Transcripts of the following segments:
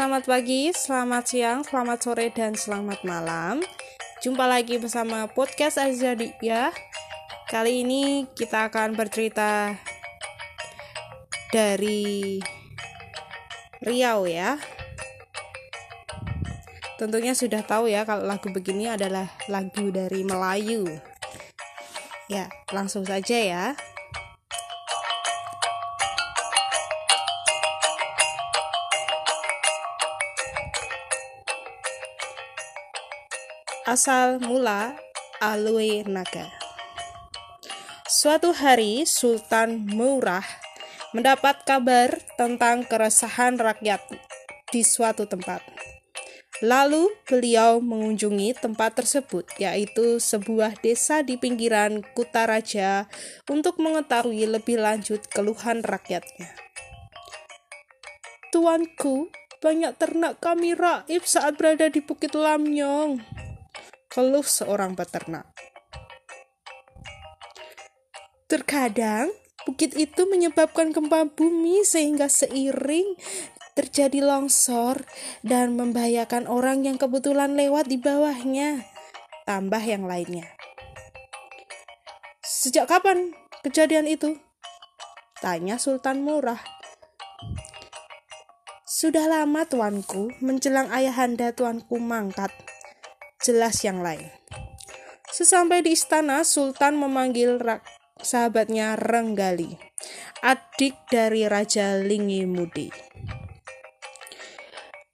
Selamat pagi, selamat siang, selamat sore, dan selamat malam. Jumpa lagi bersama podcast Azadi ya. Kali ini kita akan bercerita dari Riau ya. Tentunya sudah tahu ya kalau lagu begini adalah lagu dari Melayu. Ya, langsung saja ya. Asal mula Alwe Naga. Suatu hari Sultan Murah mendapat kabar tentang keresahan rakyat di suatu tempat. Lalu beliau mengunjungi tempat tersebut, yaitu sebuah desa di pinggiran Kutaraja, untuk mengetahui lebih lanjut keluhan rakyatnya. Tuanku, banyak ternak kami raib saat berada di Bukit Lamnyong keluh seorang peternak. Terkadang, bukit itu menyebabkan gempa bumi sehingga seiring terjadi longsor dan membahayakan orang yang kebetulan lewat di bawahnya. Tambah yang lainnya. Sejak kapan kejadian itu? Tanya Sultan Murah. Sudah lama tuanku, menjelang ayahanda tuanku mangkat, jelas yang lain. Sesampai di istana, Sultan memanggil sahabatnya Renggali, adik dari Raja Lingi Mudi.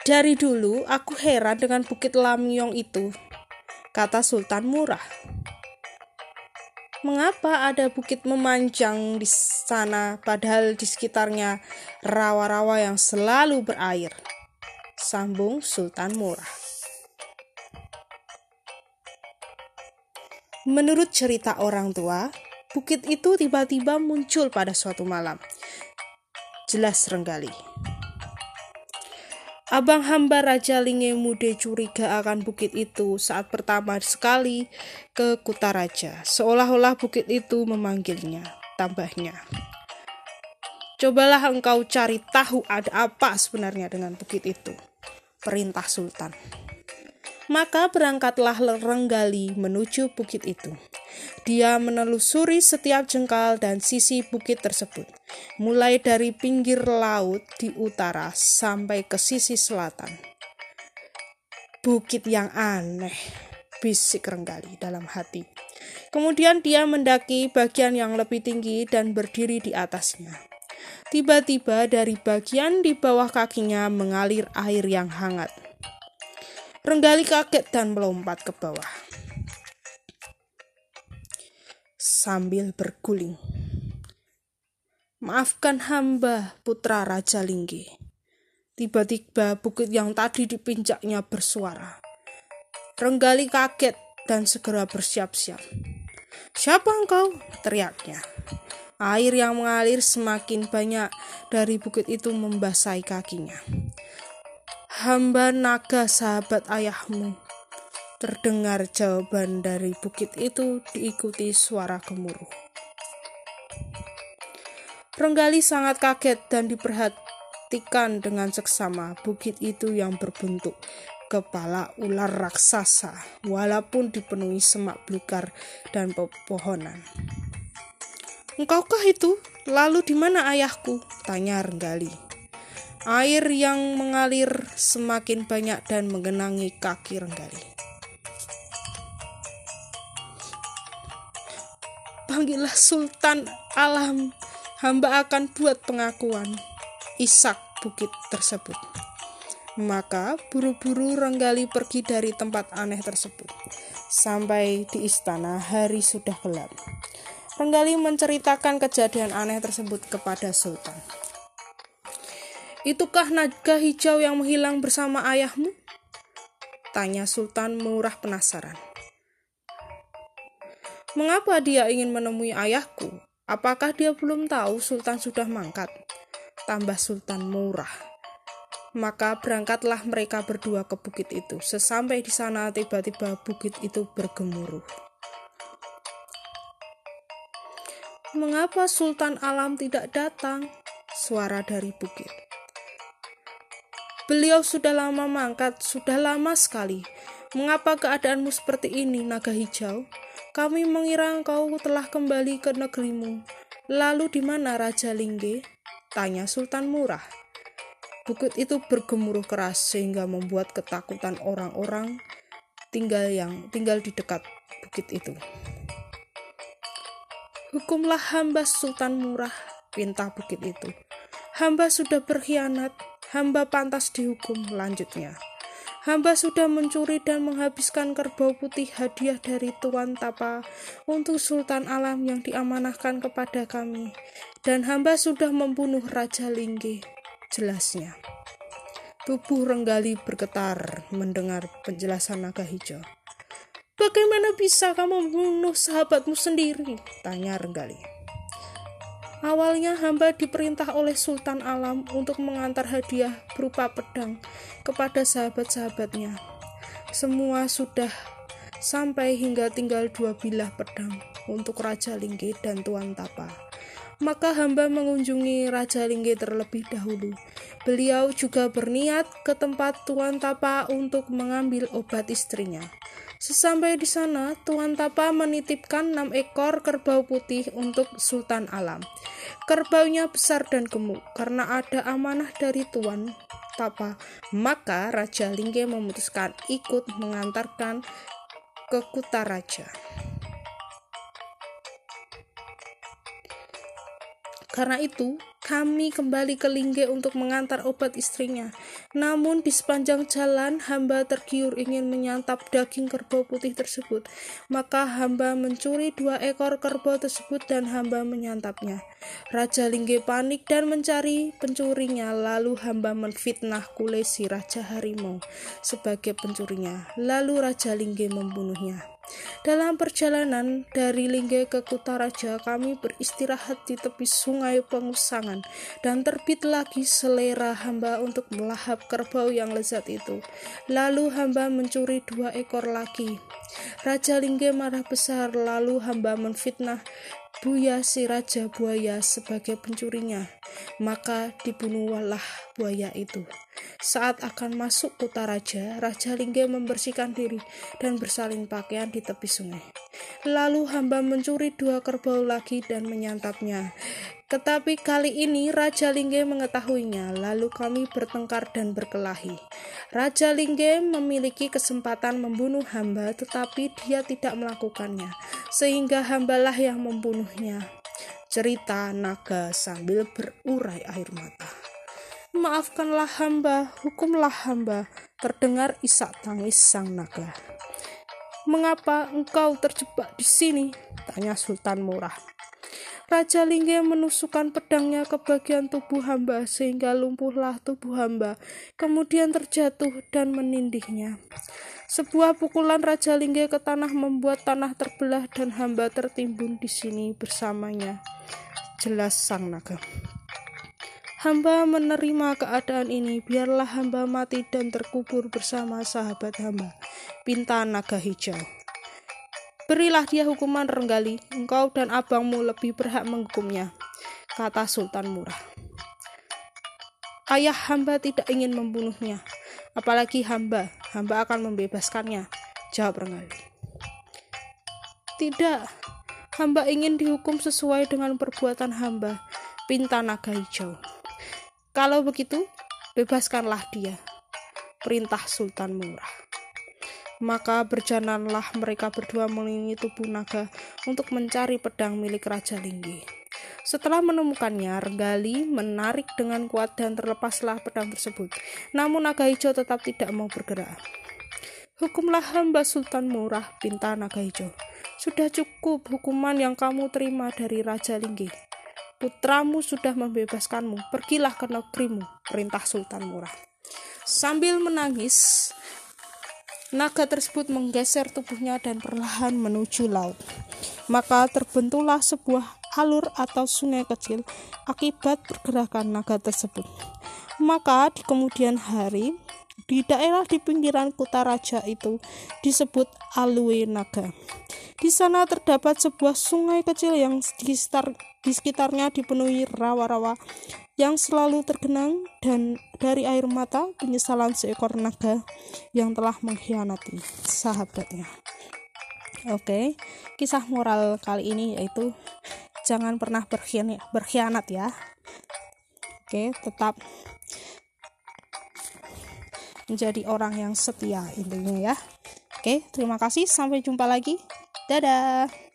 Dari dulu aku heran dengan Bukit Lamyong itu, kata Sultan Murah. Mengapa ada bukit memanjang di sana padahal di sekitarnya rawa-rawa yang selalu berair? Sambung Sultan Murah. Menurut cerita orang tua, bukit itu tiba-tiba muncul pada suatu malam. Jelas Renggali. Abang hamba Raja Linge Mude curiga akan bukit itu saat pertama sekali ke Kutaraja, seolah-olah bukit itu memanggilnya, tambahnya. Cobalah engkau cari tahu ada apa sebenarnya dengan bukit itu. Perintah Sultan. Maka berangkatlah Renggali menuju bukit itu. Dia menelusuri setiap jengkal dan sisi bukit tersebut, mulai dari pinggir laut di utara sampai ke sisi selatan. Bukit yang aneh, bisik Renggali dalam hati. Kemudian dia mendaki bagian yang lebih tinggi dan berdiri di atasnya. Tiba-tiba dari bagian di bawah kakinya mengalir air yang hangat. Renggali kaget dan melompat ke bawah. Sambil berguling. Maafkan hamba, putra Raja Linggi. Tiba-tiba bukit yang tadi dipinjaknya bersuara. Renggali kaget dan segera bersiap-siap. Siapa engkau? teriaknya. Air yang mengalir semakin banyak dari bukit itu membasahi kakinya hamba naga sahabat ayahmu. Terdengar jawaban dari bukit itu diikuti suara gemuruh. Renggali sangat kaget dan diperhatikan dengan seksama bukit itu yang berbentuk kepala ular raksasa walaupun dipenuhi semak belukar dan pepohonan. Engkaukah itu? Lalu di mana ayahku? Tanya Renggali. Air yang mengalir semakin banyak dan menggenangi kaki Renggali. Panggillah Sultan Alam, hamba akan buat pengakuan. Isak bukit tersebut. Maka buru-buru Renggali pergi dari tempat aneh tersebut. Sampai di istana hari sudah gelap. Renggali menceritakan kejadian aneh tersebut kepada Sultan. Itukah naga hijau yang menghilang bersama ayahmu? Tanya Sultan Murah penasaran. Mengapa dia ingin menemui ayahku? Apakah dia belum tahu Sultan sudah mangkat? Tambah Sultan Murah. Maka berangkatlah mereka berdua ke bukit itu. Sesampai di sana tiba-tiba bukit itu bergemuruh. Mengapa Sultan Alam tidak datang? Suara dari bukit. Beliau sudah lama mangkat, sudah lama sekali. Mengapa keadaanmu seperti ini, naga hijau? Kami mengira engkau telah kembali ke negerimu. Lalu di mana Raja Lingge? Tanya Sultan Murah. Bukit itu bergemuruh keras sehingga membuat ketakutan orang-orang tinggal yang tinggal di dekat bukit itu. Hukumlah hamba Sultan Murah, pinta bukit itu. Hamba sudah berkhianat, hamba pantas dihukum lanjutnya. Hamba sudah mencuri dan menghabiskan kerbau putih hadiah dari Tuan Tapa untuk Sultan Alam yang diamanahkan kepada kami. Dan hamba sudah membunuh Raja Lingge, jelasnya. Tubuh Renggali bergetar mendengar penjelasan naga hijau. Bagaimana bisa kamu membunuh sahabatmu sendiri? Tanya Renggali. Awalnya hamba diperintah oleh Sultan Alam untuk mengantar hadiah berupa pedang kepada sahabat-sahabatnya. Semua sudah sampai hingga tinggal dua bilah pedang untuk Raja Lingge dan Tuan Tapa. Maka hamba mengunjungi Raja Lingge terlebih dahulu. Beliau juga berniat ke tempat Tuan Tapa untuk mengambil obat istrinya. Sesampai di sana, Tuan Tapa menitipkan enam ekor kerbau putih untuk Sultan Alam. Kerbaunya besar dan gemuk karena ada amanah dari Tuan Tapa. Maka Raja Lingge memutuskan ikut mengantarkan ke Kutaraja. Karena itu, kami kembali ke Lingge untuk mengantar obat istrinya. Namun di sepanjang jalan hamba tergiur ingin menyantap daging kerbau putih tersebut. Maka hamba mencuri dua ekor kerbau tersebut dan hamba menyantapnya. Raja Lingge panik dan mencari pencurinya. Lalu hamba menfitnah Kulesi Raja Harimau sebagai pencurinya. Lalu Raja Lingge membunuhnya. Dalam perjalanan dari Lingge ke Kutaraja, kami beristirahat di tepi sungai Pengusangan, dan terbit lagi selera hamba untuk melahap kerbau yang lezat itu. Lalu hamba mencuri dua ekor lagi. Raja Lingge marah besar, lalu hamba menfitnah Buya si Raja Buaya sebagai pencurinya, maka dibunuhlah buaya itu. Saat akan masuk kota raja, Raja Lingge membersihkan diri dan bersalin pakaian di tepi sungai. Lalu hamba mencuri dua kerbau lagi dan menyantapnya. Tetapi kali ini Raja Lingge mengetahuinya, lalu kami bertengkar dan berkelahi. Raja Lingge memiliki kesempatan membunuh hamba, tetapi dia tidak melakukannya, sehingga hambalah yang membunuhnya. Cerita naga sambil berurai air mata. Maafkanlah hamba, hukumlah hamba, terdengar isak tangis sang naga. Mengapa engkau terjebak di sini? Tanya Sultan Murah. Raja Lingge menusukkan pedangnya ke bagian tubuh hamba sehingga lumpuhlah tubuh hamba, kemudian terjatuh dan menindihnya. Sebuah pukulan Raja Lingge ke tanah membuat tanah terbelah dan hamba tertimbun di sini bersamanya. Jelas sang naga. Hamba menerima keadaan ini, biarlah hamba mati dan terkubur bersama sahabat hamba. Pinta naga hijau. Berilah dia hukuman renggali, engkau dan abangmu lebih berhak menghukumnya, kata Sultan Murah. Ayah hamba tidak ingin membunuhnya, apalagi hamba, hamba akan membebaskannya, jawab renggali. Tidak, hamba ingin dihukum sesuai dengan perbuatan hamba, pinta naga hijau. Kalau begitu, bebaskanlah dia, perintah Sultan Murah. Maka berjalanlah mereka berdua mengelilingi tubuh naga untuk mencari pedang milik Raja Linggi. Setelah menemukannya, Renggali menarik dengan kuat dan terlepaslah pedang tersebut. Namun naga hijau tetap tidak mau bergerak. Hukumlah hamba Sultan Murah, pinta naga hijau. Sudah cukup hukuman yang kamu terima dari Raja Linggi. Putramu sudah membebaskanmu, pergilah ke negerimu, perintah Sultan Murah. Sambil menangis, Naga tersebut menggeser tubuhnya dan perlahan menuju laut. Maka terbentuklah sebuah alur atau sungai kecil akibat pergerakan naga tersebut. Maka di kemudian hari, di daerah di pinggiran Kutaraja itu disebut Alue Naga. Di sana terdapat sebuah sungai kecil yang di, sekitar, di sekitarnya dipenuhi rawa-rawa yang selalu tergenang dan dari air mata penyesalan seekor naga yang telah mengkhianati sahabatnya. Oke, kisah moral kali ini yaitu jangan pernah berkhianat, ya. Oke, tetap menjadi orang yang setia intinya ya. Oke, terima kasih. Sampai jumpa lagi. Dadah.